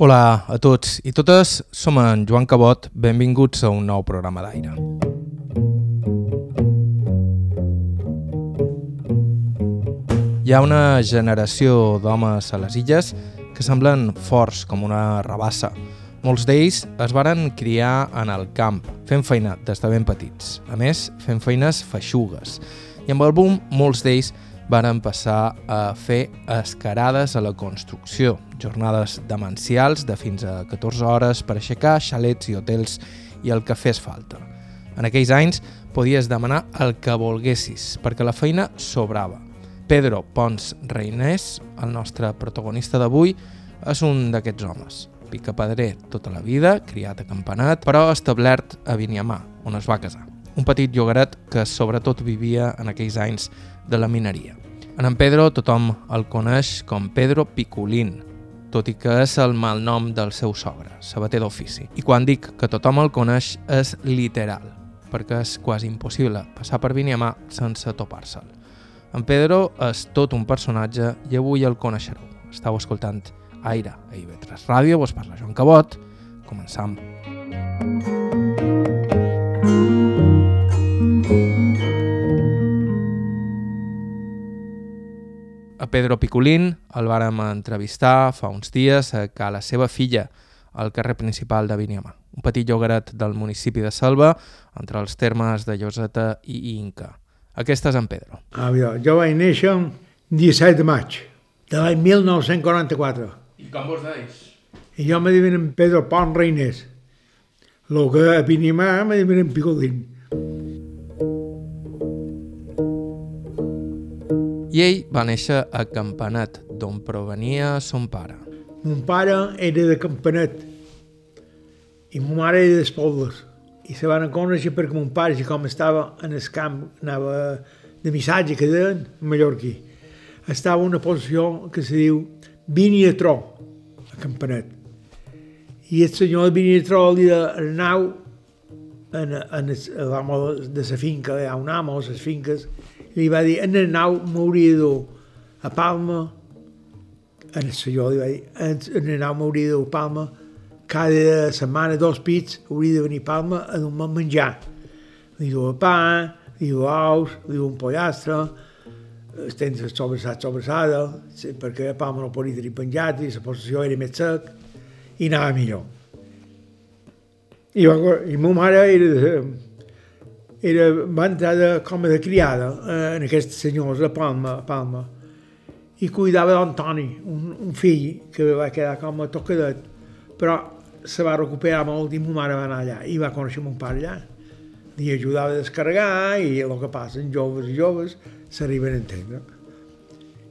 Hola a tots i totes, som en Joan Cabot, benvinguts a un nou programa d'aire. Hi ha una generació d'homes a les illes que semblen forts com una rabassa. Molts d'ells es varen criar en el camp, fent feina des de ben petits. A més, fent feines feixugues. I amb el boom, molts d'ells varen passar a fer escarades a la construcció, jornades demencials de fins a 14 hores per aixecar xalets i hotels i el que fes falta. En aquells anys podies demanar el que volguessis, perquè la feina sobrava. Pedro Pons Reinés, el nostre protagonista d'avui, és un d'aquests homes. Picapedrer tota la vida, criat a Campanat, però establert a Viniamà, on es va casar. Un petit llogaret que sobretot vivia en aquells anys de la mineria. En en Pedro tothom el coneix com Pedro Picolín, tot i que és el malnom del seu sogre, sabater d'ofici. I quan dic que tothom el coneix és literal, perquè és quasi impossible passar per Viniamà sense topar-se'l. En Pedro és tot un personatge i avui el coneixereu. Estau escoltant Aire a IB3 Ràdio, vos parla Joan Cabot. Començam. A Pedro Picolín el vàrem entrevistar fa uns dies a que la seva filla al carrer principal de Viniamà, un petit llogaret del municipi de Selva, entre els termes de Lloseta i Inca. Aquest és en Pedro. Ah, jo, jo vaig néixer el 17 de maig de l'any 1944 I com vos deis? i jo me diuen en Pedro Pont Reinés. Lo que a Pinimà me diuen en Picolín. I ell va néixer a Campanat, d'on provenia son pare. Mon pare era de Campanet i mon mare era d'Espoldes. I se van conèixer perquè mon pare, si com estava en el camp, anava de missatge que deien, en mallorquí, estava una posició que se diu Viniatró, a Campanet. I el senyor de Viniatró li de nau en, en l'home de la finca, hi ha un amo a les finques, li va dir, en el nau m'hauria a Palma, en el senyor li va dir, en, el nau m'hauria a Palma, cada setmana dos pits hauria de venir a Palma a donar menjar. Li diu pa, li diu ous, li diu un pollastre, estens sobrassat sobrassada, sí, perquè a Palma no podia tenir penjat i la possessió era més sec i anava millor. I, va, i ma mare era, de, era, va entrar de, com a de criada eh, en aquests senyors a Palma, a Palma i cuidava d'Antoni, un, un fill que va quedar com a tocadet, però se va recuperar molt i ma mare va anar allà i va conèixer mon pare allà. Li ajudava a descarregar i el que passa joves i joves s'arriben a entendre.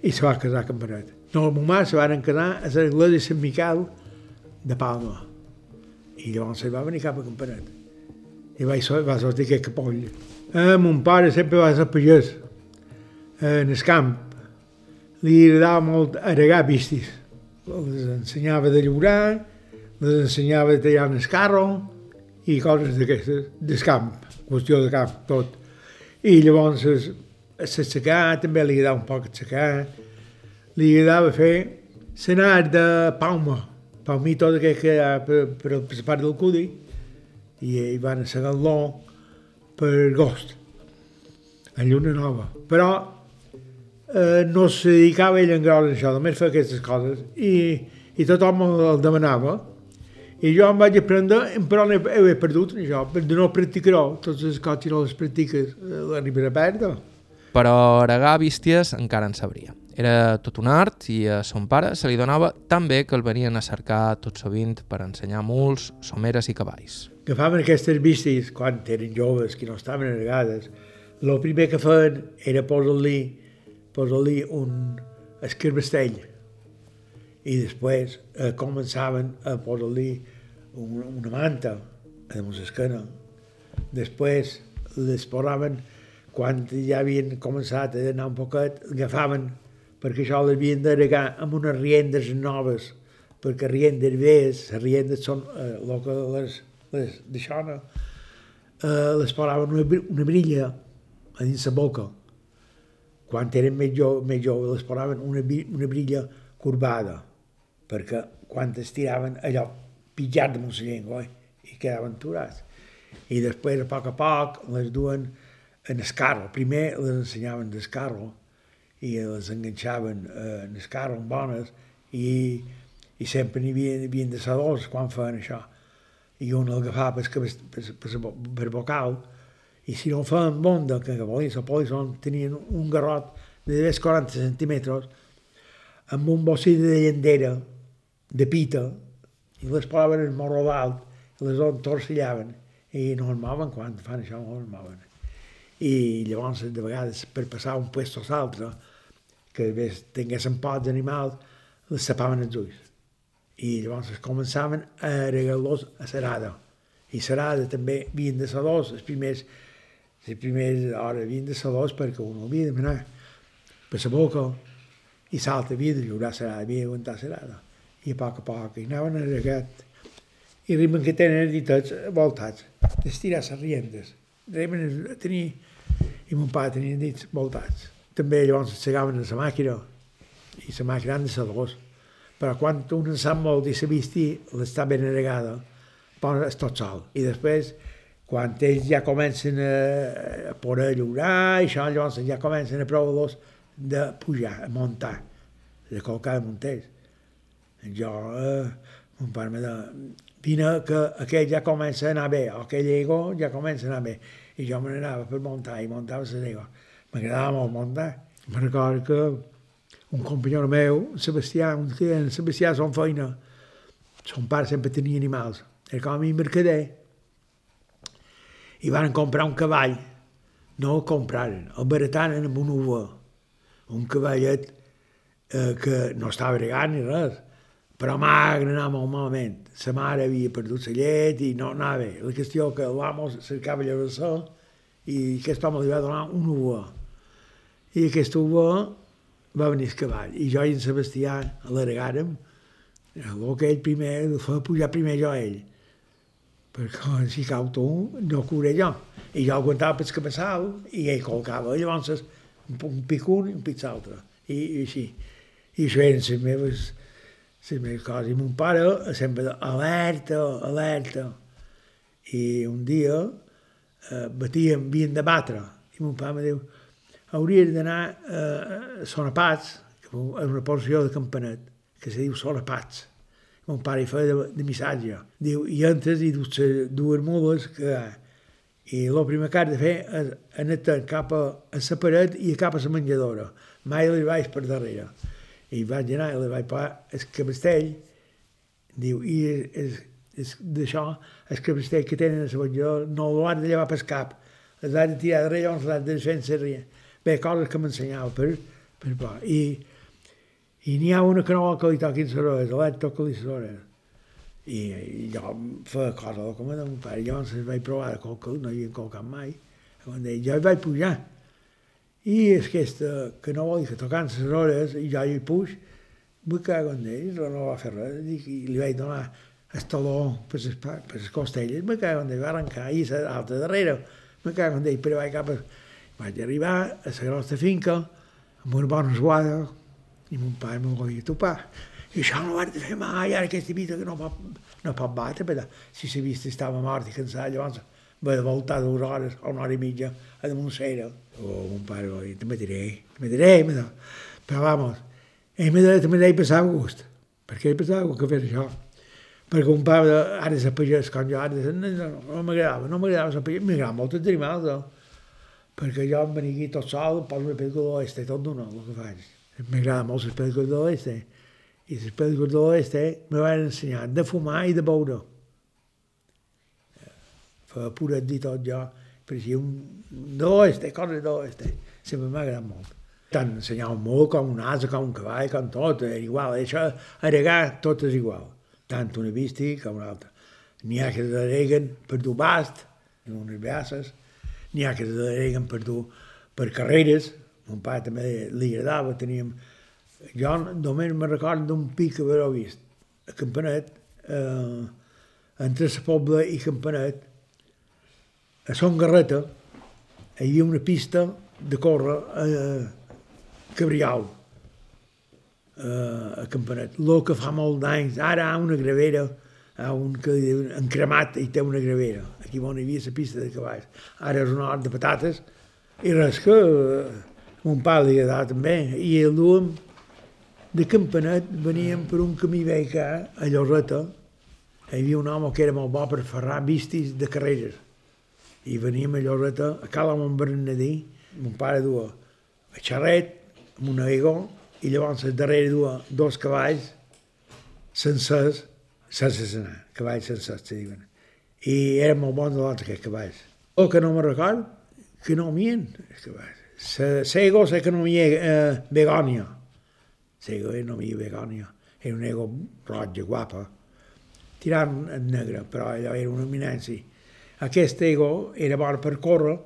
I se va casar a Campanet. No, ma mare se van casar a l'església de Sant Miquel de Palma. I llavors se va venir cap a Campanet. I va, va sortir aquest capoll. Eh, mon pare sempre va ser pagès eh, en el camp. Li agradava molt aregar vistis. Les ensenyava de llaurar, les ensenyava de tallar en el carro i coses d'aquestes, del camp, qüestió de camp, tot. I llavors s'aixecar, també li agradava un poc aixecar, li agradava fer l'anar de Palma, Palmito que que hi ha per, per, per part del Cudi, i ell van a segar-lo per agost, a Lluna Nova. Però eh, no se dedicava ell en gros a això, només feia aquestes coses, i, i tothom el demanava, i jo em vaig aprendre, però he, he perdut en això, perquè no practicarò totes les coses si no les practiques, eh, l'arribaré a perdre. Però regar bísties encara en sabria. Era tot un art i a son pare se li donava tan bé que el venien a cercar tot sovint per ensenyar muls, someres i cavalls. Agafaven aquestes bísties quan eren joves, que no estaven regades. El primer que feien era posar-li posar-li un escarbastell i després eh, començaven a posar-li un, una manta a l'esquena. Després les posaven, quan ja havien començat a anar un poquet, agafaven, perquè això l'havien de regar amb unes riendes noves, perquè riendes velles, les riendes són eh, el que les, les d'això, no? eh, les posaven una, una brilla a dins la boca. Quan eren més, jo, més joves les posaven una, una brilla corbada, perquè quan es tiraven allò pitjat de la llengua eh? i quedaven aturats. I després, a poc a poc, les duen en el carro. Primer les ensenyaven del carro i les enganxaven eh, en el carro amb bones i, i sempre n'hi havia, havien de ser dos quan feien això. I un el agafava per, per, per, per, vocal i si no feien bonda, que volien la polison, tenien un garrot de 40 centímetres amb un bossi de llandera, de pita, i les posaven en morro dalt, i les entorcellaven, i no es mouen quan fan això, no es mouen. I llavors, de vegades, per passar un puesto a l'altre, que tinguessin pots animals, les tapaven els ulls. I llavors començaven a regalar-los a Serada. I Serada també havien de ser dos, els primers, les primeres hores havien de ser dos perquè un havia de manar per la boca i l'altre havia de lliurar Serada, havia d'aguantar Serada. I a poc a poc, i anaven a regat. I arriben que tenen els ditets voltats, d'estirar les riendes. Arriben a tenir, i mon pare tenia dits voltats. També llavors segaven a la màquina, i la màquina han de ser dos. Però quan un en sap molt i s'ha vist l'està ben regada, és tot sol. I després, quan ells ja comencen a, a poder lliurar, això, llavors ja comencen a provar-los de pujar, a muntar, de col·locar de munters. Jo, eh, mon pare me de... Vine que aquell ja comença a anar bé, o aquell ego ja comença a anar bé. I jo me n'anava per muntar, i muntava les ego. M'agradava molt muntar. Me recordo que un company meu, Sebastià, un que en Sebastià son feina, son pare sempre tenia animals, era com a mi mercader, i van comprar un cavall, no el compraren, el barataren amb un uva, un cavallet eh, que no estava regant ni res, però magre anava molt malament. Sa mare havia perdut la llet i no anava bé. La qüestió que l'amo cercava llavassó i aquest home li va donar una uva. I aquesta uva va venir el cavall. I jo i en Sebastià alargàrem, el que ell primer, el fa pujar primer jo a ell. Perquè si cau tu, no cobré jo. I jo aguantava pel cabeçal i ell col·locava. Llavors un pic un i un pic l'altre. I, I així. I això eren les meves, les meves coses. I mon pare sempre alerta, alerta. I un dia eh, batíem, havien de batre. I mon pare em diu, hauria d'anar a Sonapats, que és una porció de Campanet, que se diu Sonapats. Mon pare hi feia de, de missatge. Diu, i entres i dues, dues mules que i el primer que has de fer és anar cap a, a la paret i cap a la menjadora. Mai li vaig per darrere. I vaig anar i li vaig pagar el cabestell, diu, i d'això, el cabestell que tenen a la menjadora no l'han de llevar pel cap, les han de tirar darrere, llavors l'han de fer en bé, coses que m'ensenyava per, per por. I, i n'hi ha una que no vol que li toquin les orelles, l'ha de tocar les orelles. I, I jo feia cosa com a de mon pare, llavors vaig provar de colcar, no hi havia colcat mai, quan deia, jo hi vaig pujar. I és aquesta que no vol que tocant les orelles, i jo hi puix, vull que en ell, no, no va fer res, i li vaig donar el taló per les, per les costelles, me cago en ell, va arrencar, i l'altre darrere, me cago en ell, però vaig cap a, vaig arribar a la nostra finca amb una bona esguada i mon pare m'ho volia topar. I això no ho de fer mai, ara aquesta vida que no pot, no pot batre, perquè si la vista estava mort i cansat, llavors va de voltar dues hores o una hora i mitja a damunt cera. Oh, mon pare va dir, te mataré, te mataré, me però vamos, ell me deia, me deia passar gust, perquè ell passava gust que fes això. Perquè un pare, ara de pagès, com jo, ara de, no, no, no m'agradava, no m'agradava ser pagès, m'agradava molt els animals, no? Perquè jo em venia aquí tot sol, poso les pel·lícules de l'oeste, tot d'una, el que faig. M'agrada molt les pel·lícules de l'oeste. I les pel·lícules de l'oeste me van ensenyar de fumar i de beure. Fa puret dir tot jo, per si un de l'oeste, coses de l'oeste. Sempre m'ha agradat molt. Tant ensenyar un molt com un asa, com un cavall, com tot, és igual. Això, aregar, tot és igual. Tant una vista com una altra. N'hi ha que s'areguen per dur bast, en unes braces, n'hi ha que es dedeguen per dur per carreres, mon pare també li agradava, teníem... Jo només me recordo d'un pic que haver vist, a Campanet, eh, entre la Pobla i Campanet, a Son Garreta, hi havia una pista de córrer a Cabrial, eh, a Campanet. El que fa molt d'anys, ara ha una gravera, ha un que diu en cremat i té una gravera. Aquí on hi havia la pista de cavalls. Ara és un hort de patates i res que eh, mon pare li agradava també. I el duem de Campanet, veníem per un camí veig a Llorreta, hi havia un home que era molt bo per ferrar vistis de carreres. I veníem a Llorreta, a Cala Montbernadí, mon pare duia a xarret, amb una ego, i llavors darrere duia dos cavalls sencers, sense senar, cavalls se diuen. I eren molt bons de l'altre aquests cavalls. El que no me record, que no m'hi els cavalls. La ego, la que no m'hi eh, Begònia. La ego no m'hi Begònia. Era un ego roja, guapa, tirant en negre, però allò era una eminència. Aquest ego era bona per córrer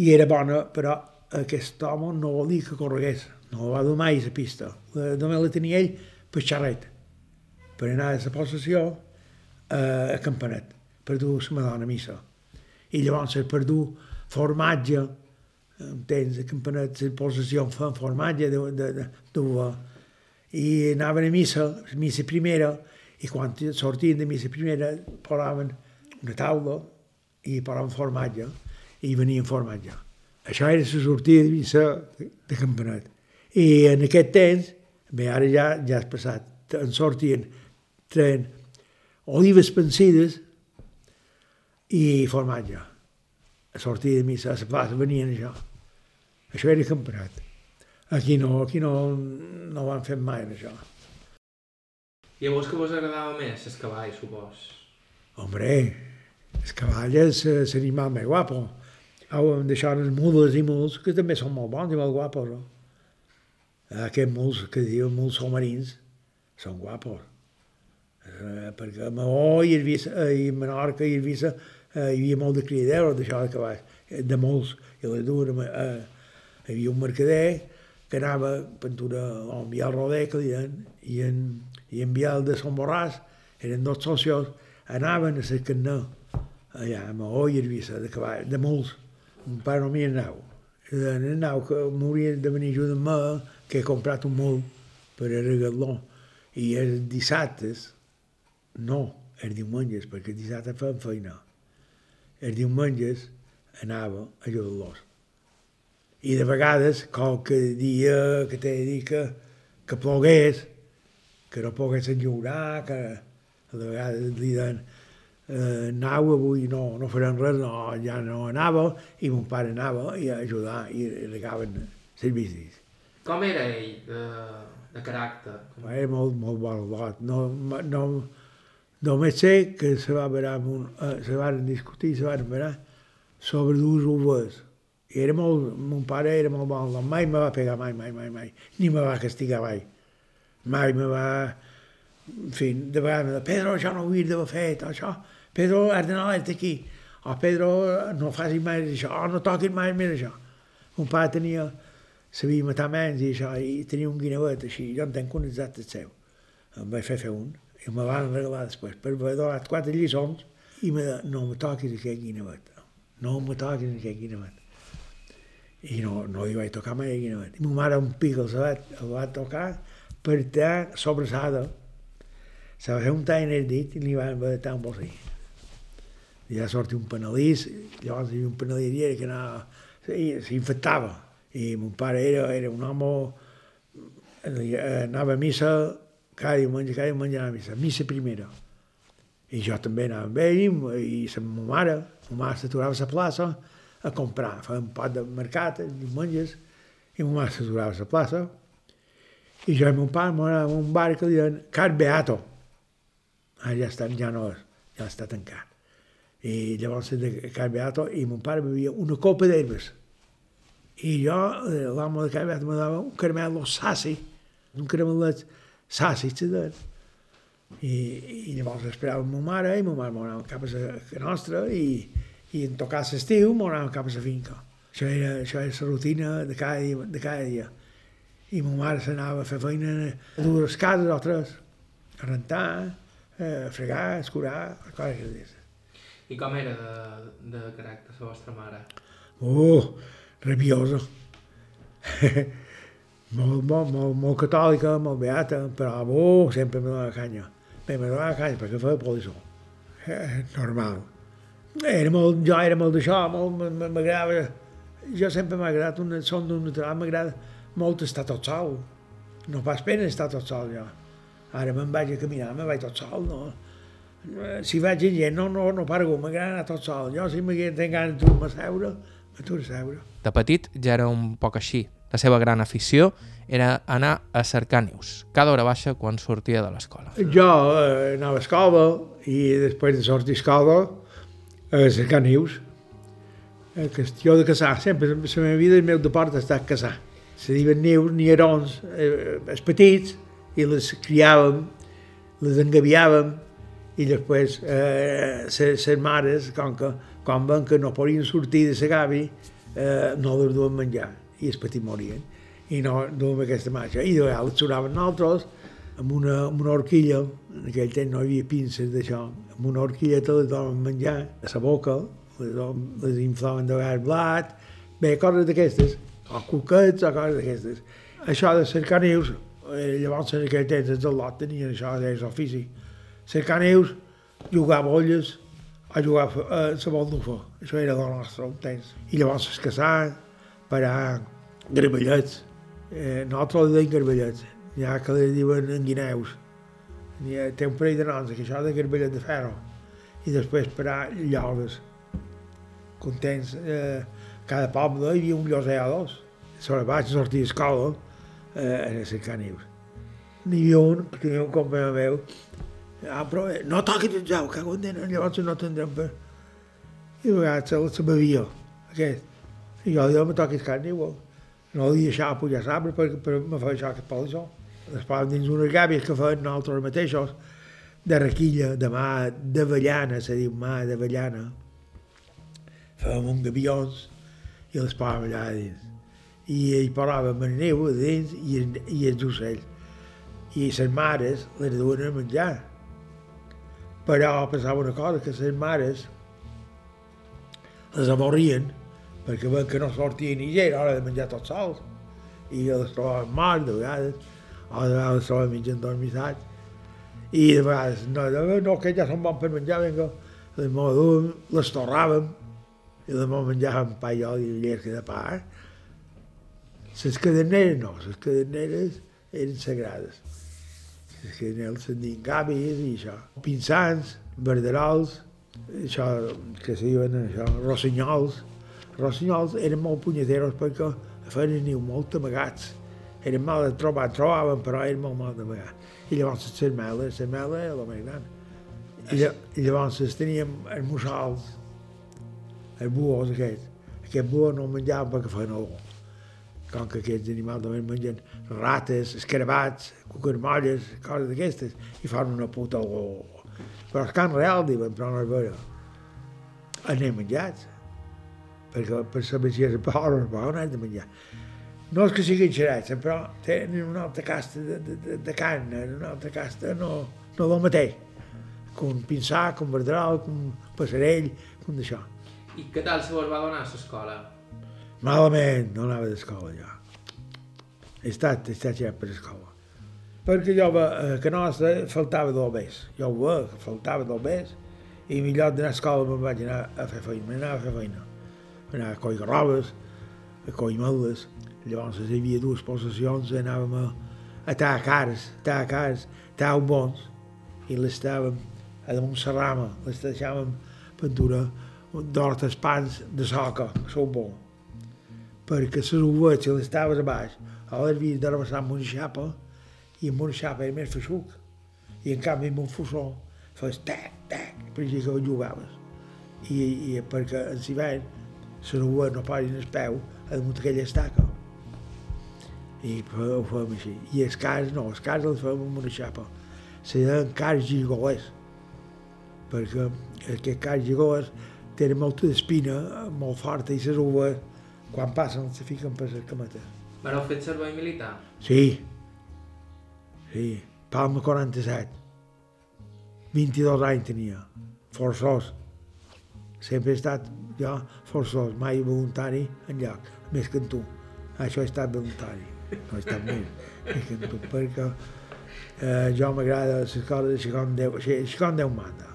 i era bona, però aquest home no volia que corregués, no va dur mai la pista. Només la tenia ell per xarret, per anar a la possessió a, a Campanet, per dur la Madonna a missa. I llavors per dur formatge, entens, a Campanet, la possessió fa formatge de, i anaven a missa, missa primera, i quan sortien de missa primera posaven una taula i posaven formatge i venien formatge. Això era la sortida de missa de Campanet. I en aquest temps, bé, ara ja, ja has passat, en sortien tren olives pensides i formatge. A sortir de missa, a la plaça, venien això. Això era Campanet. Aquí no, aquí no, no van fer mai això. I a vos que vos agradava més, els cavalls, supos? Hombre, els cavalls és l'animal més guapo. Hauem deixat els mules i muls, que també són molt bons i molt guapos. No? Aquests muls que diuen muls somarins són guapos. Eh, perquè a Maó i, Eivissa, i a Menorca i a Eivissa eh, hi havia molt de criadeurs d'això de cavalls, de muls. I les eh, hi havia un mercader que anava a pintura a enviar el que diuen, i en, i en Biel de Sant Borràs, eren dos socios, anaven a la carnà, allà a Maó i Eivissa, de cavall, de muls. Un pare no m'hi anau. En el nau que m'hauria de venir a ajudar que he comprat un mul per arreglar-lo. I els dissabtes, no, els diumenges, perquè els dissabtes fem feina. Els diumenges anava a ajudar-los. I de vegades, qualque dia que t'he dit que, que plogués, que no poguessin lliurar, que de vegades li deien eh, anau avui, no, no farem res, no, ja no anava, i mon pare anava i a ajudar, i regaven servicis. Com era ell, de, de caràcter? Era molt, molt bon lot. No, no, només sé que se va veure amb un, eh, se van discutir, se van veure sobre dues uves. I era molt, mon pare era molt bon, mai me va pegar, mai, mai, mai, mai, ni me va castigar mai. Mai me va, en fi, de vegades, Pedro, això no ho hauries d'haver fet, això, Pedro, has d'anar aquí, o Pedro, no facis mai això, o no toquis mai més això. Mon pare tenia, sabia matar menys i això, i tenia un guineuet així, jo entenc un exacte seu. Em vaig fer fer un, i me van regalar després, per haver donat quatre lliçons, i me de, no me toquis aquest guineuet, no me toquis aquest guineuet. I no, no hi vaig tocar mai el guineuet. I ma mare un pic el va, el va tocar per estar sobrassada. Se va fer un tall en el dit i li van haver de un bolsí. I ja sortia un penalís, llavors hi havia un penalís que anava, s'infectava. I mon pare era, era un home, anava a missa cada diumenge, cada diumenge anava a missa, missa primera. I jo també anava amb ell, i la meva mare, ma mare s'aturava a la plaça a comprar, feia un pot de mercat, diumenges, i ma mare s'aturava a la plaça, i jo i mon pare anàvem a un bar que li deien Car Beato. Ara ja està, ja no ja està tancat. I llavors de Car Beato, i mon pare bevia una copa d'herbes. I jo, l'home de Car Beato, me dava un caramello sassi, un caramellet sassi, se deien. I, i llavors esperava ma mare i ma mare m'anava cap a la nostra i, i en tocar l'estiu m'anava cap a la finca. Això era, això era la rutina de cada dia. De cada dia. I ma mare s'anava a fer feina a dues cases o tres, a rentar, a fregar, a escurar, coses d'aquestes. I com era de, de caràcter la vostra mare? Oh, rabiosa. molt, molt, molt, molt catòlica, molt beata, però oh, sempre me donava canya. Bé, me donava canya perquè feia polissó. Eh, normal. Era molt, jo era molt d'això, molt, m'agradava, jo sempre m'ha agradat, un son d'un natural, m'agrada molt estar tot sol. No pas pena estar tot sol, jo. Ara me'n vaig a caminar, me'n vaig tot sol, no? Si vaig en gent, no, no, no paro, m'agrada anar tot sol. Jo, si m'agrada tenir ganes de a seure, m'aturo a seure. De petit ja era un poc així. La seva gran afició era anar a cercar nius, cada hora baixa quan sortia de l'escola. Jo eh, anava a escola i després de sortir escola a cercar nius. A qüestió de caçar, sempre, la meva vida, el meu deport ha estat caçar. Se diuen nius, nierons, eh, els petits, i les criàvem, les engaviàvem, i després eh, les mares, com que quan ven que no podien sortir de la gavi, eh, no les duen menjar, i els petits morien. I no duem aquesta marxa. I de vegades sonaven nosaltres, amb una, amb una horquilla, en aquell temps no hi havia pinces d'això, amb una horquilleta les donaven menjar a la boca, les, les inflaven de vegades blat, bé, coses d'aquestes, o cuquets o coses d'aquestes. Això de cercar nius, eh, llavors en aquell temps els del lot tenien això d'ofici. Cercar nius, jugar bolles, a jugar a la baldufa. Això era del nostre temps. I llavors es caçaven per a garbellets. Eh, nosaltres li deim garbellets. N'hi ha que li diuen enguineus. N'hi ha, té un parell de noms, que això de garbellet de ferro. I després per a lloses. Contents. Eh, cada poble hi havia un lloser dos. Sobre vaig sortir a escola eh, a cercar nius. N'hi havia un, que tenia un company meu, Ah, però eh, no toquis el jou, cago en dena, llavors no tindrem per... I a vegades se, se bevia, aquest. I jo diu, me toquis carn igual. No li deixava pujar l'arbre perquè per, me feia això que pel això. Després dins unes gàbies que feien nosaltres mateixos, de requilla, de mà d'avellana, se diu mà d'avellana. Fèiem un gavions i els posàvem allà dins. I hi posàvem el neu a dins i, i els ocells. I les mares les duen a menjar però passava una cosa, que les mares les avorrien perquè veuen que no sortien ni gent, hora de menjar tots sols, i les trobaven morts de vegades, o de vegades les trobaven menjant dormissats, i de vegades, no, de, no, que ja són bons per menjar, vinga, les moduem, les torràvem, i les menjàvem pa i oli i llesca de pa. Les cadeneres no, les cadeneres eren sagrades en el se'n diuen gàbies i això. Pinsans, verderols, això que se diuen això, rossinyols. Rossinyols eren molt punyeteros perquè feien niu molt amagats. Eren mal de trobar, trobaven, però eren molt mal d'amagats. I llavors les cermeles, la cermela era la més gran. I, I llavors teníem els mussols, els buos aquests. Aquest buo no menjaven perquè feien olor com que aquests animals només mengen rates, escarabats, cucarmolles, coses d'aquestes, i fan una puta olor. Però el can real, diuen, però no és vera. Anem menjats, perquè per saber si és bo o no bo, no de menjar. No és que siguin xerets, però tenen una altra casta de, de, de, de carn, una altra casta no, no del mateix. Com pinsà, com verderal, com passarell, com d'això. I què tal se vos va donar a l'escola? Malament, no anava d'escola ja. He estat, he estat ja per escola. Perquè jo a que nostra faltava del mes. Jo ho veia, que faltava del mes, i millor d'anar a escola me'n vaig anar a fer feina, m'anava a fer feina. Anava a coll robes, a coll meles. Llavors hi havia dues possessions, anàvem a, a tallar cares, tallar cares, tallar bons, i les estàvem a damunt la rama, les deixàvem pintura d'hortes pans de soca, que sou bons perquè les uvets, si les estaves a baix, a l'havies de rebassar amb una xapa, i amb una xapa era més feixuc. I en canvi amb un fussó fes tac, tac, per que jugaves. I, i perquè en l'hivern les uvets no posin el peu a damunt aquella estaca. I ho fem així. I els cars no, els cars els fem amb una xapa. Se deien cars gigolers, perquè aquests cars gigolers tenen molta espina, molt forta, i les uves quan passen se fiquen per les cametes. Vareu fet servei militar? Sí. Sí. Palma 47. 22 anys tenia. Forçós. Sempre he estat jo forçós, mai voluntari en lloc, més que en tu. Això he estat voluntari. no he estat més. Perquè eh, jo m'agrada les coses així com Déu, així, així com Déu manda.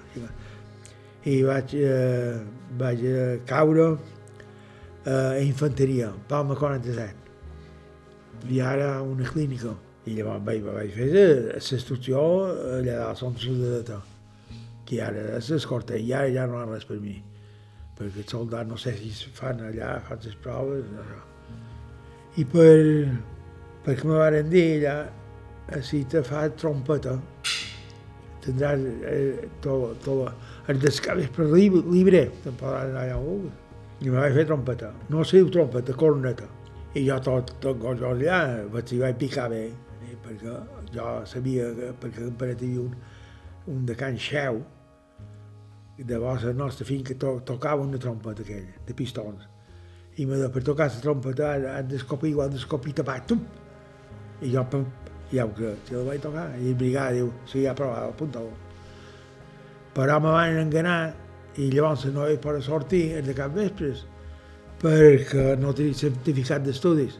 I vaig, eh, vaig eh, caure eh, a infanteria, Palma 47. I ara una clínica. I llavors vaig, vaig fer l'instrucció allà a Sant Soldadeta, que ara és l'escorta, i ara ja no ha res per mi. Perquè els soldats no sé si fan allà, fan les proves, això. I per, perquè me van dir allà, si te fa trompeta, tindràs eh, tot, tot el descabes per libre, libre te'n podràs anar allà on I me vaig fer trompeta. No se diu trompeta, corneta. I jo tot, tot jo allà, vaig, vaig picar bé, eh, perquè jo sabia que, perquè Paret hi havia un, un de Can Xeu, de vos la nostra finca to, tocava una trompeta aquella, de pistons. I me per tocar la trompeta has d'escopir igual d'escopir tapat, tum! I jo, ja ho que si la vaig tocar, i el brigada diu, sí, ja prova, apunta-ho. Però me van enganar i llavors no vaig poder sortir el de cap vespres perquè no tenia certificat d'estudis.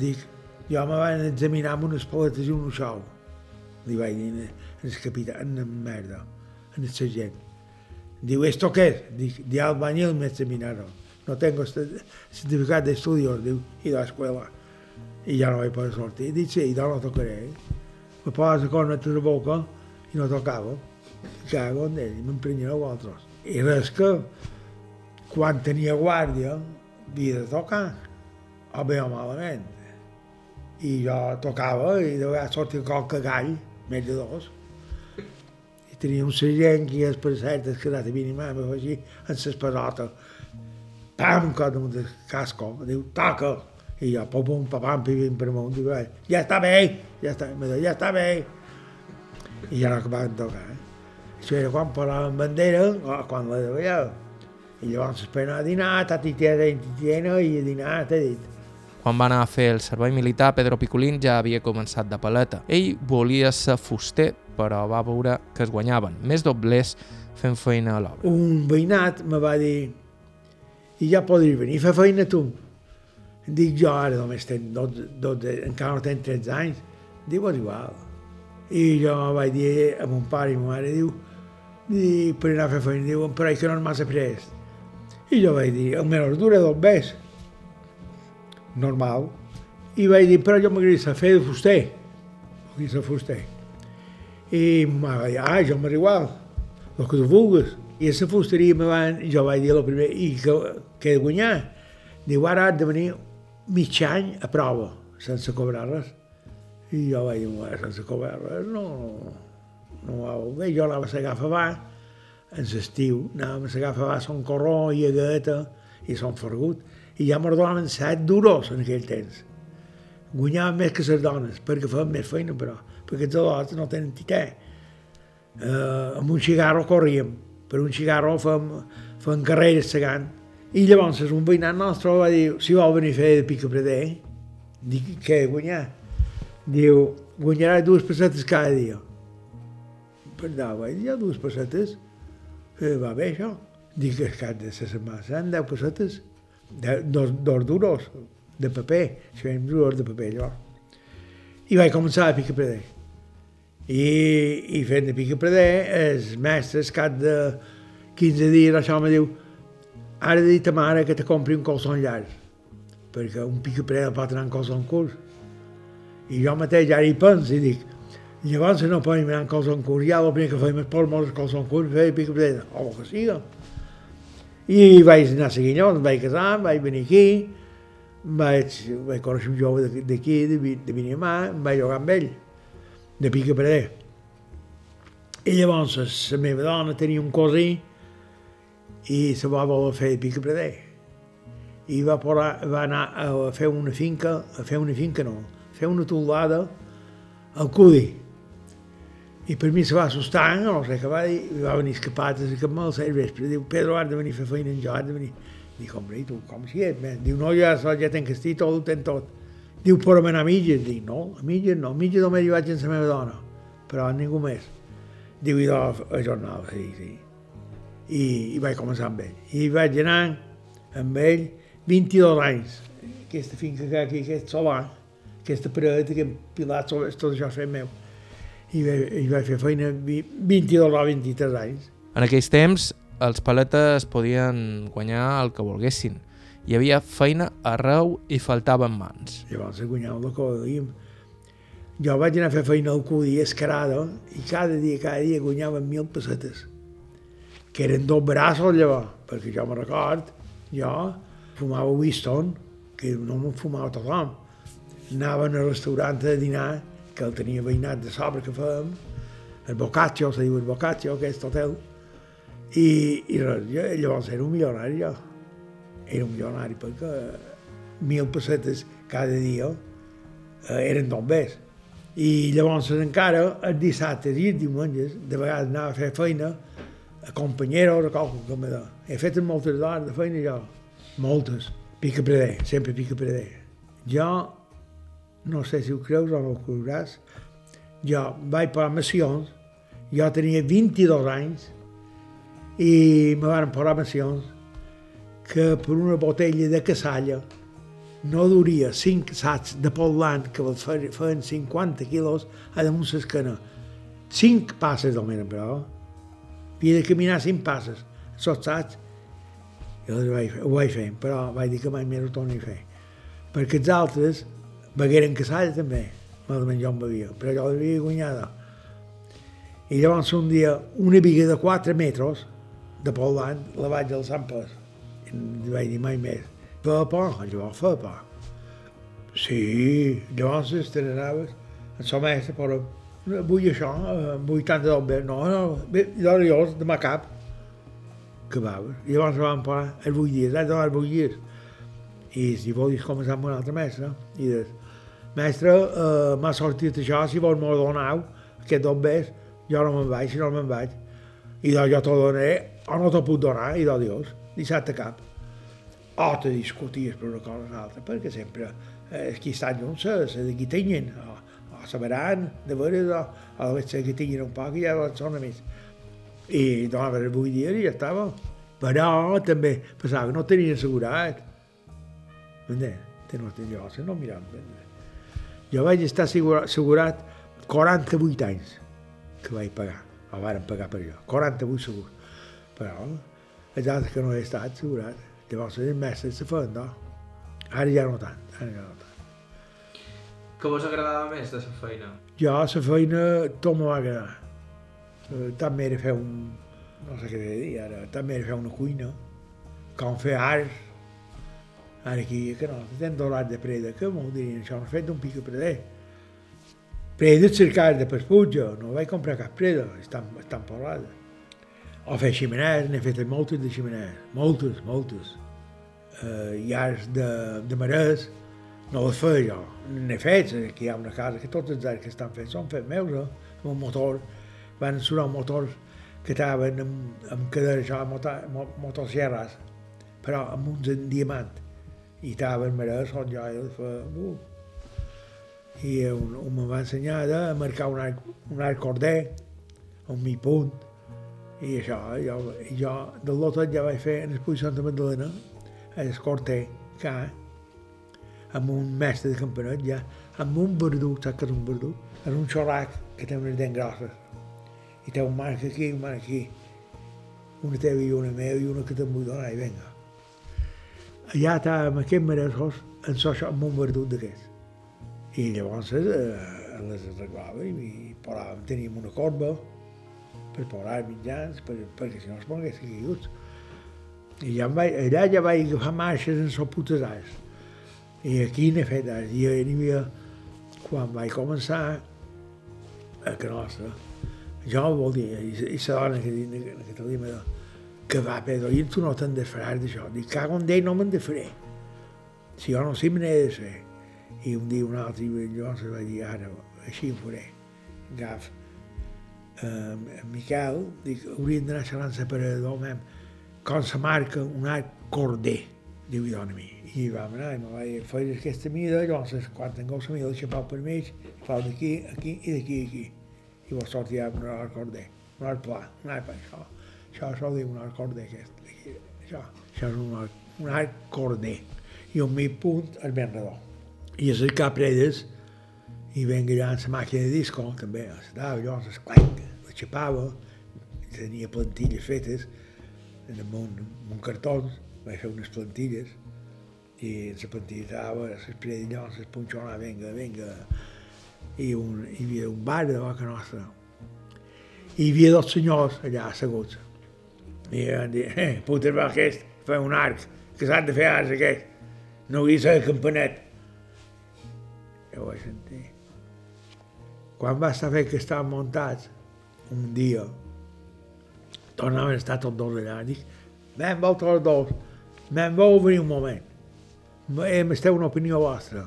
Dic, jo me van examinar amb unes paletes i un xou. Li vaig dir el capità, en merda, en el sergent. Diu, ¿esto qué es? Dic, de albañil me examinaron. No tengo certificat de estudios, diu, i de l'escola. I ja no vaig poder sortir. Dic, sí, ja no tocaré. Me posa la corneta de boca i no tocava. Cago en ell, m'emprenyia a altres. I res que, quan tenia guàrdia, havia de tocar, o bé o malament. I jo tocava i de vegades sortia qualque gall, més de dos, i tenia un sergent que és per cert es quedat a minimar, me així, en ses pelotes. Pam, com un casco, diu, toca. I jo, pum, pum, pam, pim, pim, per amunt, diu, ja està bé, ja està, me diu, ja està bé. I ja no acabaven de tocar. Eh? Això era quan parlaven bandera, o quan la veieu. I llavors esperar a dinar, tatitiena, tatitiena, i a dinar, t'he dit. Quan va anar a fer el servei militar, Pedro Picolín ja havia començat de paleta. Ell volia ser fuster, però va veure que es guanyaven més doblers fent feina a l'obra. Un veïnat me va dir i ja podries venir a fer feina tu. Dic jo ara només tenc 12, 12 encara no tenc 13 anys. Diu, és igual. I jo vaig dir a mon pare i ma mare, diu, i per anar a fer feina, diuen, però que no és massa prest. I jo vaig dir, el menor dura dos ves. Normal. I vaig dir, però jo m'agradaria fer de fuster. Vull ser fuster. I ah, jo igual, el que tu vulguis. I a la fusteria me van, jo vaig dir el primer, i que, que he de guanyar? Diu, ara has de venir mig any a prova, sense cobrar res. I jo vaig dir, sense cobrar res, no, no va bé. Jo anava a s'agafa va, en l'estiu, anàvem a s'agafa va son corró i agueta i son fergut. I ja me'n donaven set duros en aquell temps. Guanyaven més que les dones, perquè feien més feina, però, els adults no tenen titè. Uh, amb un cigarro corríem, per un cigarro fem, fem carreres segant. I llavors un veïnat nostre va dir, si vol venir a fer de pica preder, dic, què guanyar? Diu, guanyarà dues pessetes cada dia. Per allà vaig dir, dues pessetes? Eh, va bé això. Dic, que cap de la setmana seran deu pessetes, de, dos, dos duros de paper, si fèiem duros de paper llavors. I vaig començar a picar preder. I, i fent de pica preder, els mestres, cap de 15 dies, això me diu, ara he dit a mare que te compri un colson llarg, perquè un pica preder pot anar en colson curt. I jo mateix ara hi penso i dic, llavors no podem anar en colson curt, ja el primer que feim és por molts colson curt, feia pica preder, o el que siga. I vaig anar a Seguinyons, vaig casar, vaig venir aquí, vaig, vaig conèixer un jove d'aquí, de, de Vinimà, em vaig jugar amb ell, de pica preder. I llavors la meva dona tenia un cosí i se va voler fer de pica preder. I va, porar, va anar a fer una finca, a fer una finca no, a fer una toldada al Cudi. I per mi se va assustar, no sé què va dir, i va venir escapat, i que mal al vespre, diu, Pedro, has de venir a fer feina en jo, has de venir. Dic, hombre, i tu, com si és? Diu, no, ja, ja tenc estit, tot ho tenc tot. Diu, però a mitges. Dic, no, a mitges no, a mitges només hi vaig amb la meva dona, però a ningú més. Diu, i a jornal, sí, sí. I, I vaig començar amb ell. I vaig anar amb ell 22 anys. Aquesta finca que aquí, aquest solar, aquesta paret, aquest pilar, tot això és meu. I vaig, i vaig fer feina 22 o 23 anys. En aquells temps, els paletes podien guanyar el que volguessin. Hi havia feina arreu i faltaven mans. Llavors el que volíem. Jo vaig anar a fer feina al Cudi escarada i cada dia, cada dia guanyàvem mil pessetes, que eren dos braços llavors, perquè jo me record, jo fumava Winston, que no me'n fumava tothom. Anaven al restaurant a dinar, que el tenia veïnat de sobre que fèiem, el Boccaccio, se diu el Boccaccio, aquest hotel, i, i res, jo, llavors era un milionari jo. Era un milionari perquè mil pessetes cada dia eh, eren bombers. I llavors encara els dissabtes i els diumenges de vegades anava a fer feina a companyeros o qualque que me He fet moltes hores de feina jo, moltes. Pica preder, sempre pica preder. Jo, no sé si ho creus o no ho creuràs, jo vaig per missions, jo tenia 22 anys i me van posar missions que per una botella de cassalla no duria 5 sacs de polant que feien 50 quilos a damunt l'esquena. 5 passes només, però. Havia de caminar 5 passes. Sots sacs, jo vaig, ho vaig fer, però vaig dir que mai més ho torni a fer. Perquè els altres begueren cassalla també, malament jo em bevia, però jo l'havia guanyada. I llavors un dia una viga de 4 metres de polant la vaig al Sant Pes. I vaig dir mai més Fa por, llavors fa por. Sí, llavors estrenaves, en sa mestra, però vull això, vull tant de bé. No, no, bé, llavors de ma cap, que va, llavors vam parar els vuit dies, has donar vuit dies. I si vols començar amb un altre mestre, i dius, mestre, uh, m'ha sortit això, si vols m'ho donau, aquest bombers, jo no me'n vaig, si no me'n vaig. I doncs jo t'ho donaré, o no t'ho puc donar, i doncs Dios, dissabte cap o te discuties per una cosa o una altra, perquè sempre eh, qui estan junts se, se de qui tinguin, o, o sabran de veure, o, o de veure que tinguin un poc i ja són amics. I donava el vuit dies i ja estava. Però també pensava que no tenia assegurat. M'entens? Te no tenia llocs, no mirava. Jo vaig estar assegurat 48 anys que vaig pagar, o varen pagar per jo, 48 segur. Però els altres que no he estat assegurat, Llavors el mestre se feien, no? Ara ja no tant, ara ja no tant. Què vos agradava més de la feina? Jo, la feina, tot m'ho va agradar. Eh, també era fer un... no sé què dir ara, també era fer una cuina, com fer art. Ara aquí, que no, tenen dolat de preda, que m'ho dirien, això no fet d'un pic de preder. Preda cercar de Pespuja, no vaig comprar cap preda, estan, estan parlades. O fer ximeners, n'he fet moltes de ximeners, moltes, moltes. Uh, llars de, de marès, no les feia jo, n'he fet, aquí hi ha una casa que tots els llars que estan fets són fets meus, eh? amb un motor, van sonar motors que estaven amb, amb això, motor, motosierras, però amb uns en diamant, i estaven marès on jo els feia, uh. i un, un me va ensenyar a marcar un arc, un arc corder, un mi punt, i això, jo, jo del lotet ja vaig fer en el Puig Santa Magdalena, a l'Escorter, que amb un mestre de campanet ja, amb un verdut, saps què és un verdut? És un xorrac que té unes dents grosses. I té un marc aquí un marc aquí. Una teva i una meva i una que te'n vull donar, i vinga. Allà estàvem aquests maressos en so, amb un verdut d'aquests. I llavors eh, les arreglava i, poràvem, teníem una corba, per poblar mitjans, per, perquè si no es mogués caiguts. I ja vaig, allà ja vaig agafar marxes en so putes anys. I aquí n'he fet anys. I hi havia, quan vaig començar a Canossa, jo vol dir, i, i la dona que, que, que te diu, que va, Pedro, i tu no te'n desfaràs d'això. Dic, cago en d'ell, no me'n desfaré. Si jo no sé, me n'he de fer. I un dia un altre, i llavors va dir, ara, així ho faré. Agaf, eh, Miquel, dic, hauríem d'anar xerrant separador, mem, com se marca un arc corder, diu i dona mi. I vam anar, i me vaig fer aquesta mida, llavors quan tingueu la mida, deixa pau per mig, pau d'aquí, aquí i d'aquí, aquí. I vos sortirà un arc corder, un arc pla, un arc pla, això. Això, això diu un arc corder, aquest. Això, això és un arc, un arc corder. I un mig punt és ben redó. I és el cap redes i venga allà amb la màquina de disco, també, es dava allò, es clanc, la xapava, tenia plantilles fetes, en un, un cartó, vaig fer unes plantilles, i la plantilla estava, després d'allò, es punxonava, venga, venga, i un, hi havia un bar de boca nostra, i hi havia dos senyors allà asseguts, i van dir, eh, puta va aquest, fa un arc, que s'ha de fer arcs aquest, no de ser campanet. Jo vaig sentir. Quan va saber que estaven muntats, un dia, tornaven a estar tots dos allà, dic, me'n vau tots dos, me'n vau venir un moment, em esteu una opinió vostra.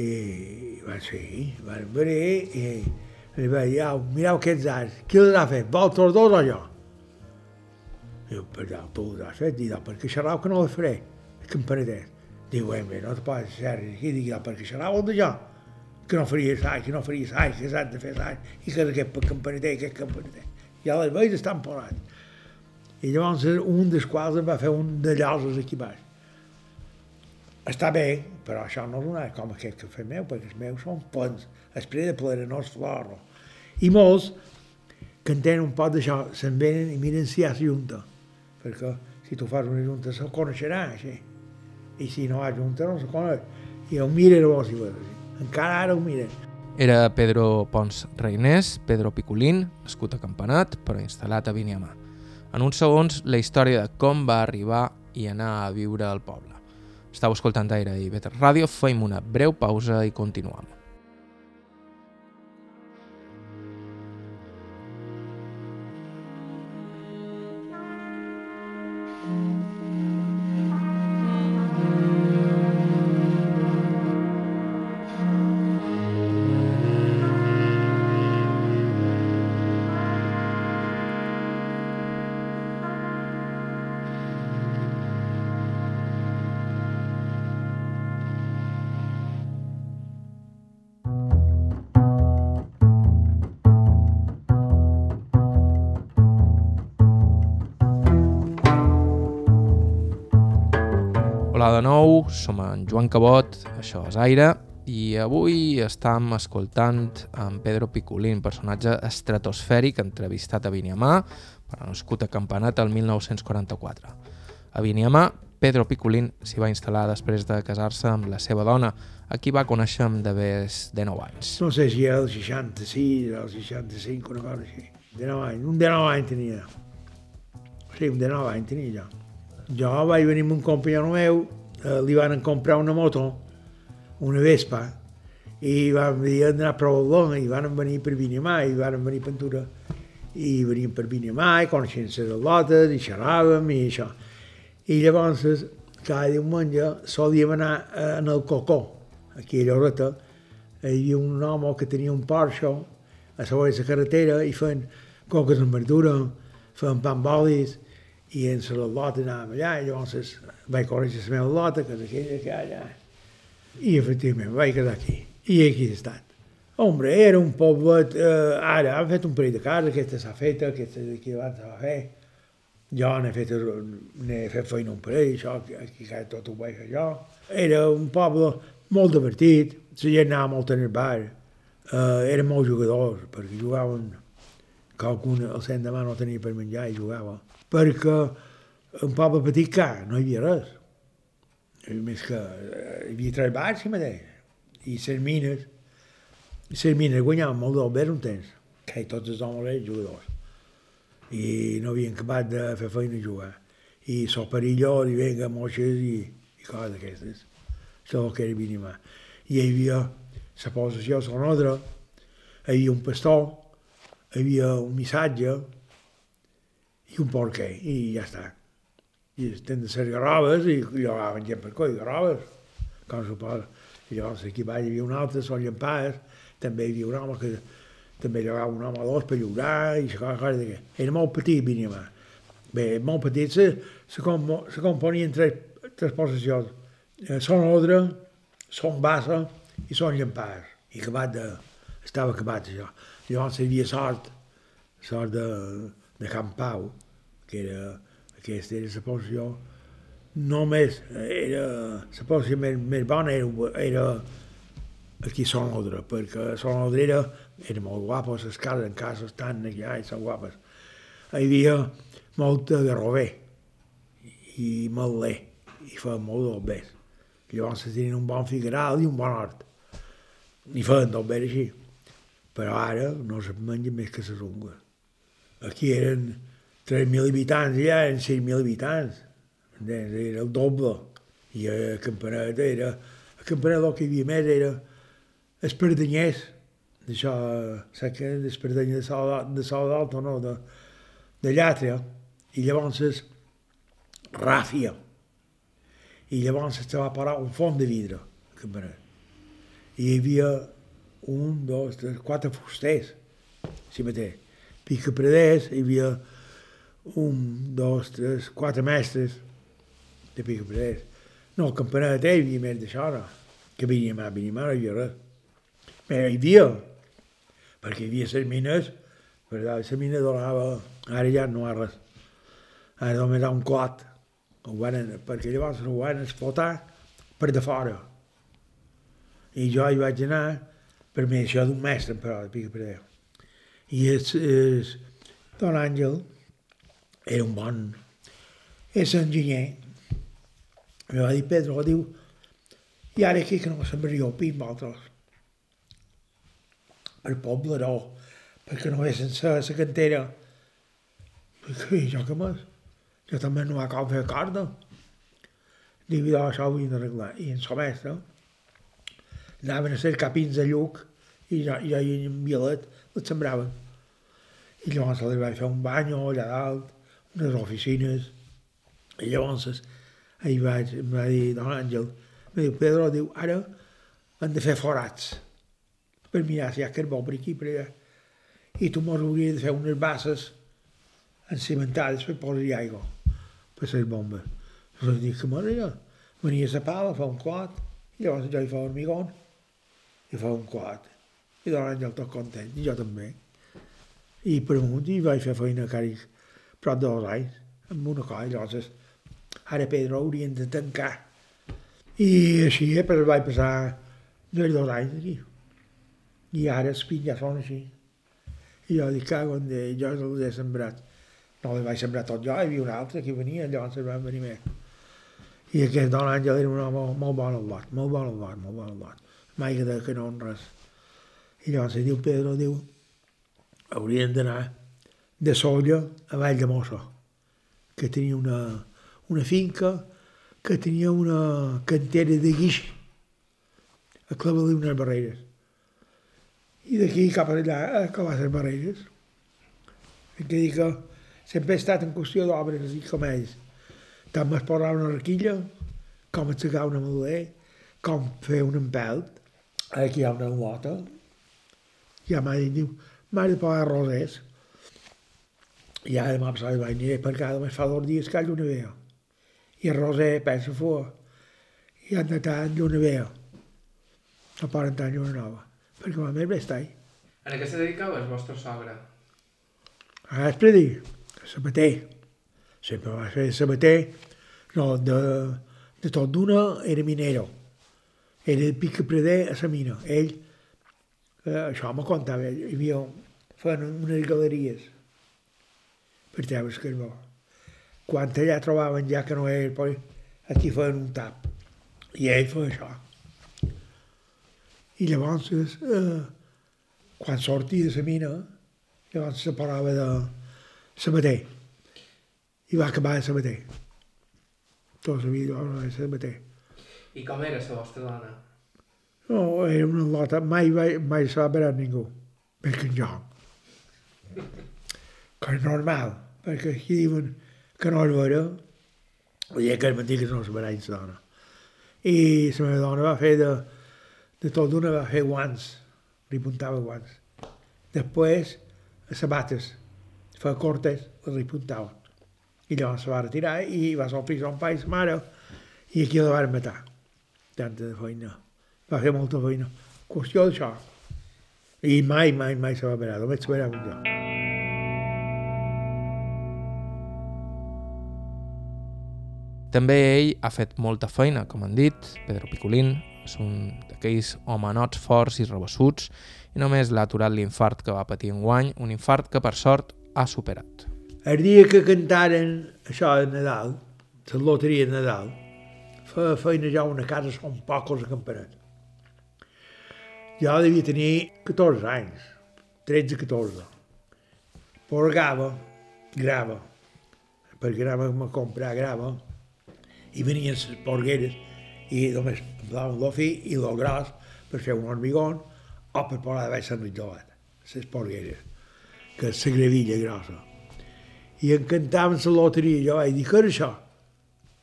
I van sí, van venir i li va dir, au, mireu aquests arcs, qui els ha fet, vosaltres dos o jo? Diu, però tu els has fet? Diu, perquè xerrau que no els faré, el campanetet. Diu, eh, no te pots ser aquí, dic, perquè xerrau el de jo que no faria sai, que no faria sai, que s'ha de fer sai, i que aquest campaneter, aquest campaneter. Ja les veus estan posats. I llavors un dels quals em va fer un de lloses aquí baix. Està bé, però això no és una com aquest que fa meu, perquè els meus són plens, després de és flor. I molts que en tenen un poc d'això, se'n venen i miren si hi ha junta, perquè si tu fas una junta se coneixerà, així. I si no hi ha junta no se coneix. I ho miren a vos i. Encara ara ho miren. Era Pedro Pons Reinés, Pedro Picolín, nascut a Campanat, però instal·lat a Viniamà. En uns segons, la història de com va arribar i anar a viure al poble. Estau escoltant Aire i Better Ràdio, feim una breu pausa i continuem. Hola de nou, som en Joan Cabot, això és Aire, i avui estem escoltant en Pedro Picolín, personatge estratosfèric entrevistat a Viniamà, però nascut a Campanat el 1944. A Viniamà, Pedro Picolín s'hi va instal·lar després de casar-se amb la seva dona, a qui va conèixer amb d'haver de 9 anys. No sé si era el 66, el 65, una cosa així. De 9 anys, un de 9 anys tenia. Sí, un de 9 anys tenia jo. Jo vaig venir amb un companyó meu, eh, li van comprar una moto, una Vespa, i vam dir d'anar a provar i van venir per Vinyamà, i van venir pintura, i veníem per Vinyamà, i coneixien les lotes, i xerràvem, i això. I llavors, cada diumenge, solíem anar eh, en el Cocó, aquí a Lloreta, hi havia un home que tenia un Porsche a de la carretera i feien coques amb verdura, feien pan bolis, i en la lota anàvem allà, i llavors vaig conèixer la meva lota, que és aquella que allà. I efectivament vaig quedar aquí. I aquí he estat. Hombre, era un poblet, eh, ara han fet un parell de cases, aquesta s'ha feta, aquesta d'aquí abans s'ha fet. Jo n'he fet, fet feina un parell, això, aquí tot ho vaig fer jo. Era un poble molt divertit, la gent anava molt en el bar, eh, eren molts jugadors, perquè jugaven, qualcun el cent demà no tenia per menjar i jugava perquè un poble petit que no hi havia res. I més que hi havia tres bars, si mateix, i les mines. I les mines guanyaven molt d'albert un temps, que tots els homes eren jugadors. I no havien acabat de fer feina a jugar. I so perilló, i venga, moixes i, i coses d'aquestes. Això que era mínima. I hi havia la possessió a l'ordre, hi havia un pastor, hi havia un missatge, i un porquer, i ja està. I estem de ser garroves, i llogaven gent per coi, garroves, com suposa. I llavors aquí va, hi havia un altre, són llampades, també hi havia un home que també llogava un home dos per llogar, i cosa, cosa de què. Era molt petit, Vinyamà. Bé, molt petit, se, se, compo, se componien tres, tres possessions. Eh, són Odre, són Bassa i són Llampades. I acabat de... estava acabat això. Llavors hi havia sort, sort de, de Can Pau, que era, aquesta era la posició només, era, la posició més, més bona era, era aquí a Son Odre, perquè Son Odre era, era molt guapo, les cases en cases tan allà i són guapes. Hi havia molta de rover i malè, i feien molt d'albers. Llavors tenien un bon figueral i un bon hort. I feien d'albers així. Però ara no se menja més que les ungles. Aquí eren 3.000 habitants, allà eren 6.000 habitants. Era el doble. I a Campanet era... A Campanet el que hi havia més era els perdanyers, d'això, saps què? Els perdanyers de Sol d'Alto, no? De, de Llàtria. I llavors és ràfia. I llavors se va parar un font de vidre, a Campanet. I hi havia un, dos, tres, quatre fusters, si mateix. Pica Predès, hi havia un, dos, tres, quatre mestres de Pica Predès. No, el campanet hi havia més d'això, no. Que venia mà, venia mà, no hi havia res. Però hi havia, perquè hi havia les mines, però la mina donava, ara ja no hi ha res. Ara només hi ha un clot, ho van, perquè llavors ho van explotar per de fora. I jo hi vaig anar, per mi això d'un mestre, però, de pica Déu. I és, és, Don Àngel era un bon, és enginyer. Mi va dir Pedro, diu, i ara aquí que no sembraria el pi amb altres. Per no, perquè no vessin la, la cantera. Perquè jo què més? Jo també no va com fer corda. Diu, jo això ho havia d'arreglar. I en la mestre anaven a ser capins de lluc i jo, jo i en Violet les sembraven. I llavors li vaig fer un bany allà dalt, unes oficines, i llavors ahir vaig, em va dir don Àngel, em diu, Pedro, diu, ara hem de fer forats per mirar si hi ha carbó per aquí, per allà. I tu mos hauries de fer unes basses encimentades per posar-hi aigua, per les bombes. Llavors dic, que m'agrada, venia la pala, fa un quart, i llavors jo hi fa hormigón, i fa un quart. I don Àngel tot content, i jo també. I per amunt, i vaig fer feina a càric prop de dos anys, amb una cosa, llavors ara Pedro haurien de tancar. I així, eh, però vaig passar dos, dos anys aquí. I ara els pins ja són així. I jo dic, cago en de, jo els he sembrat. No li vaig sembrar tot jo, hi havia un altre que venia, llavors es van venir més. I aquest don Àngel era un home molt, bon al lot, molt bon al lot, molt bon al lot. Mai que, de, que no en res. I llavors diu Pedro, diu, haurien d'anar de Solla a Vall de Mossa, que tenia una, una finca que tenia una cantera de guix a clavar-li unes barreres. I d'aquí cap allà a clavar les barreres. Hem de dir que sempre he estat en qüestió d'obres i com ells. Tant es posar una requilla, com aixecar una meduler, com fer un empelt. Aquí hi ha una lota. Ja m'ha dit, diu, m'ha de posar rosers. I ara m'ha passat vaig dir, perquè ara només fa dos dies que hi ha lluna vea. I el roser pensa fua. I han de tant lluna vea. No poden tant lluna nova. Perquè més bé estar En què se dedicava el vostre sogre? Ara és per dir, sabater. Sempre va ser sabater. No, de, de tot d'una era minero. Era el pica preder a la mina. Ell, eh, això me contava, hi havia, feien unes galeries per treure el carbó. Quan allà trobaven ja que no era, poi, aquí feien un tap. I ell feia això. I llavors, eh, quan sortia de la mina, llavors se parlava de sabater. I va acabar de sabater. Tot no era sabater. I com era la vostra dona? No, era una lota, mai, mai, mai se va ningú, més que jo. Que és normal, perquè aquí diuen que no es veure, i que és mentida que no es veurà la dona. I la meva dona va fer de, de tot d'una, va fer guants, li puntava guants. Després, sabates, feia cortes, li puntaven. I llavors se va retirar i va sortir son pare i sa mare, i aquí la van matar. Tanta de feina. Va fer molta feina. Qüestió d'això. I mai, mai, mai se va veure, només se veurà un jo. També ell ha fet molta feina, com han dit, Pedro Picolín és un d'aquells homenots forts i rebessuts i només l'ha aturat l'infart que va patir en guany, un infart que per sort ha superat. El dia que cantaren això de Nadal, la loteria de Nadal, feia feina ja una casa, són pocs a Campanet. Jo devia tenir 14 anys, 13-14. Porgava, grava, perquè anàvem a comprar grava, i venien les porgueres, i només posaven lo fi i lo gros per fer un hormigón o per posar de baix l'enritjolat, les porgueres, que és la gravilla grossa. I em cantaven la loteria, jo vaig dir, què és això?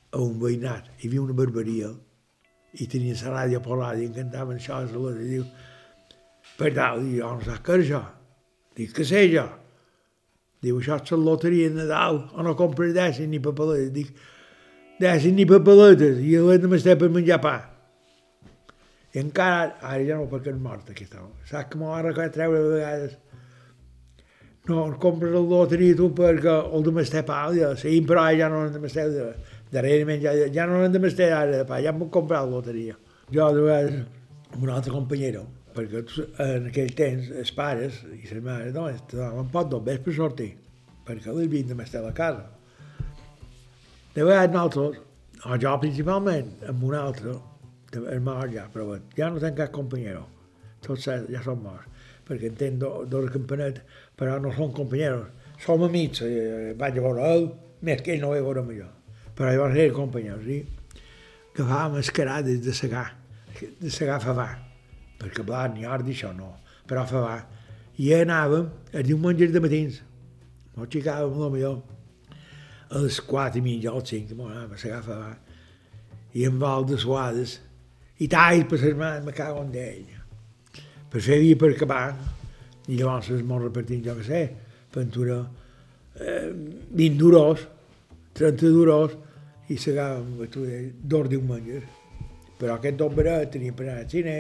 A un veïnat, hi havia una barberia, i tenia la ràdio ràdio, i em cantaven això, la loteria, diu, per tal, dic, jo no sé què és això. Dic, què sé jo? Diu, això és la loteria de Nadal, o no compres dècim ni papeletes. Dic, dècim ni papeletes, i l'hem de m'estar per menjar pa. I encara, ara ja no perquè és mort aquest home. Saps que m'ho ha recordat treure de vegades? No, compres la loteria tu perquè el de m'estar pa, ja, sí, però ja no hem de m'estar darrerament, ja, ja no hem de m'estar ara de pa, ja em puc comprar la loteria. Jo, de vegades, amb un altre companyero, perquè en aquell temps els pares i les mares no, te donaven pot dos vespre sortir, perquè els havien de estar a casa. De vegades nosaltres, o jo principalment, amb un altre, és mort ja, però ja no tenc cap companyero, tots ja són morts, perquè en tenc dos, dos campanet, però no són companyeros, som amics, eh, vaig a veure ell, més que ell no vaig veure jo, però llavors eren companyeros, i agafàvem escarades de segar, de segar favà, perquè blat ni ordi això no, però fa va. I anàvem a diumenges de matins, no xicàvem el millor, a les quatre i mitja o cinc, anàvem a s'agafa va, i en val de suades, i tall per les mans, me cago en d'ell. Per fer via per acabar, i llavors es molt repartint, jo què sé, pintura, eh, 20 duros, 30 duros, i s'agafàvem dos diumenges. Però aquest verets tenia per anar al cine,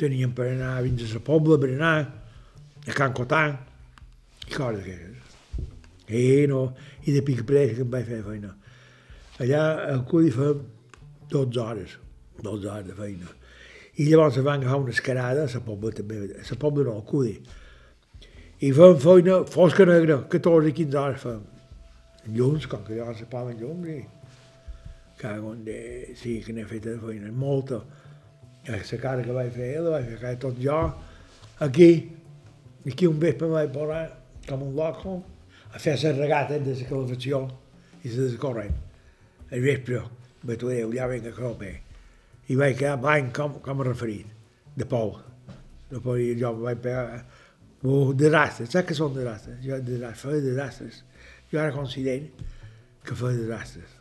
teníem per anar fins a la Pobla, per anar a Can Cotan, i coses d'aquestes. I, no, I de pic pres que em vaig fer feina. Allà al Cudi fem 12 hores, 12 hores de feina. I llavors van agafar una escarada a la Pobla també, a la Pobla no, al Cudi. I fem feina fosca negra, 14 i 15 hores fem. Llums, com que llavors se paven llums, i cago en de... Sí, que n'he fet de feina, molta la cara que vaig fer, la vaig fer tot jo, aquí, aquí un vespre vaig posar com un loco a fer les regates de la calefacció i la de corrent. El vespre, vaig dir, allà venga que no I vaig quedar blanc com, com a referit, de pou. Després jo vaig pegar uh, desastres, saps què són desastres? Jo desastres, feia desastres. Jo ara considero que feia desastres.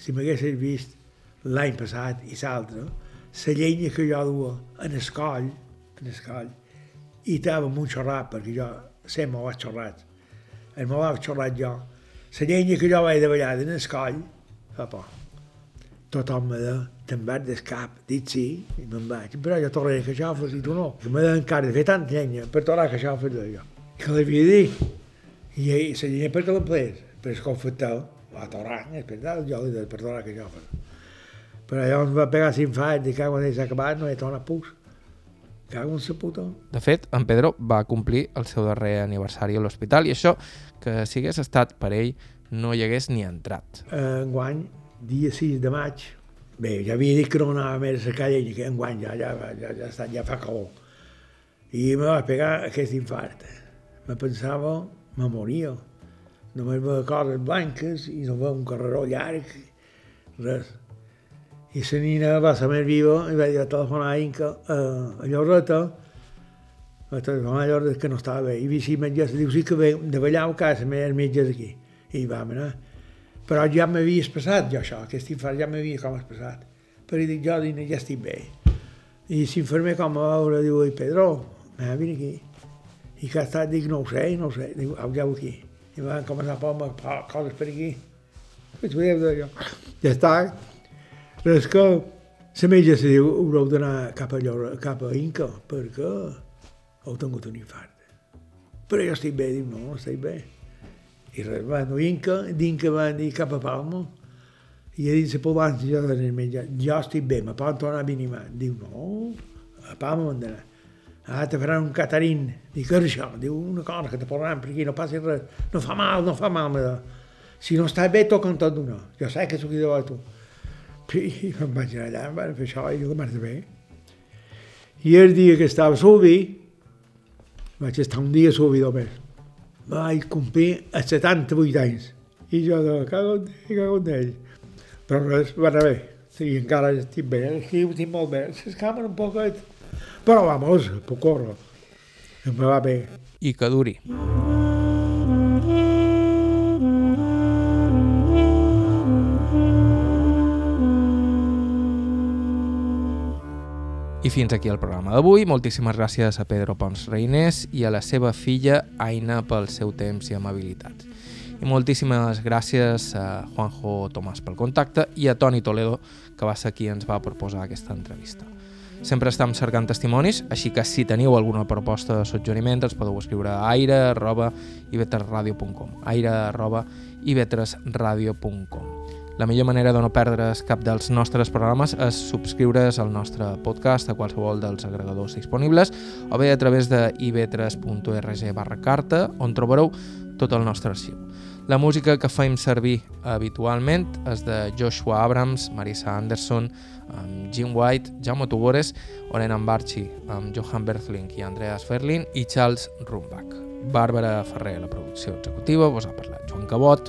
Si m'haguessis vist l'any passat i l'altre, la llenya que jo duia en el coll, en el coll, i estava amb un xorrat, perquè jo sempre m'ho vaig xorrat. El m'ho vaig xorrat jo. La llenya que jo vaig davallar en el coll, fa por. Tothom me deia, te'n vas del cap, dit sí, i me'n vaig. Però jo tornaré a caixofes i tu no. Que me deien encara de fer tanta llenya per tornar a caixofes de jo. Que l'havia dit. I la llenya per la ples? Per el confectel, a tornar, per jo li deia per tornar a Però llavors va pegar s'infart i cago en s'ha acabat, no he tornat pus. Cago en sa puta. De fet, en Pedro va complir el seu darrer aniversari a l'hospital i això, que si hagués estat per ell, no hi hagués ni entrat. Enguany, dia 6 de maig, bé, ja havia dit que no anava més a calle i que enguany ja, ja, ja, ja, ja, ja fa calor. I me va pegar aquest infart. Me pensava, me moria. Només veia coses blanques i no veia un carreró llarg, res. I la nina va ser més viva i vaig telefonar a Inca a, a va telefonar a Lloreta que no estava bé. I vi si metges, diu, sí que ve de ballar a casa, els metges aquí. I vam anar. Però ja m'havia passat jo això, aquest infart ja m'havia com passat. Però dic, jo dic, ja estic bé. I l'infermer com a veure, diu, i Pedro, va, vine aquí. I que ha estat, dic, no ho sé, no ho sé. Diu, au, ja aquí. I van començar a posar coses per aquí. Ja està, però és que la metge se diu, haureu d'anar cap, a cap a Inca, perquè heu tingut un infart. Però jo estic bé, diu, no, estic bé. I res, van a Inca, d'Inca van dir cap a Palma, I ell dice, per abans jo de menjar, jo estic bé, me poden tornar a venir mà. Diu, no, a pa me mandarà. Ah, te faran un catarín. Dic, què és això? Diu, una cosa que te posaran per aquí, no passi res. No fa mal, no fa mal, me Si no està bé, toquen tot d'una. Jo sé que sóc de tu. I me'n vaig anar allà, em van fer això, i jo de bé. I el dia que estava a Subi, vaig estar un dia a Subi només. Vaig complir a 78 anys. I jo de cago en ell, cago en ell. Però res, va anar bé. Sí, encara estic bé, aquí ho tinc molt bé. S'escamen un poquet, però vamos, puc córrer. Em va bé. I que duri. I fins aquí el programa d'avui. Moltíssimes gràcies a Pedro Pons Reinés i a la seva filla Aina pel seu temps i amabilitat. I moltíssimes gràcies a Juanjo Tomàs pel contacte i a Toni Toledo, que va ser qui ens va proposar aquesta entrevista. Sempre estem cercant testimonis, així que si teniu alguna proposta de suggeriment ens podeu escriure a aire.ivetresradio.com aire.ivetresradio.com la millor manera de no perdre's cap dels nostres programes és subscriure's al nostre podcast a qualsevol dels agregadors disponibles o bé a través de ib3.org barra carta on trobareu tot el nostre arxiu. La música que fem servir habitualment és de Joshua Abrams, Marisa Anderson, amb Jim White, Jaume Tugores, Oren Ambarchi, amb Johan Berthling i Andreas Ferlin i Charles Rumbach. Bàrbara Ferrer, la producció executiva, vos ha parlat Joan Cabot,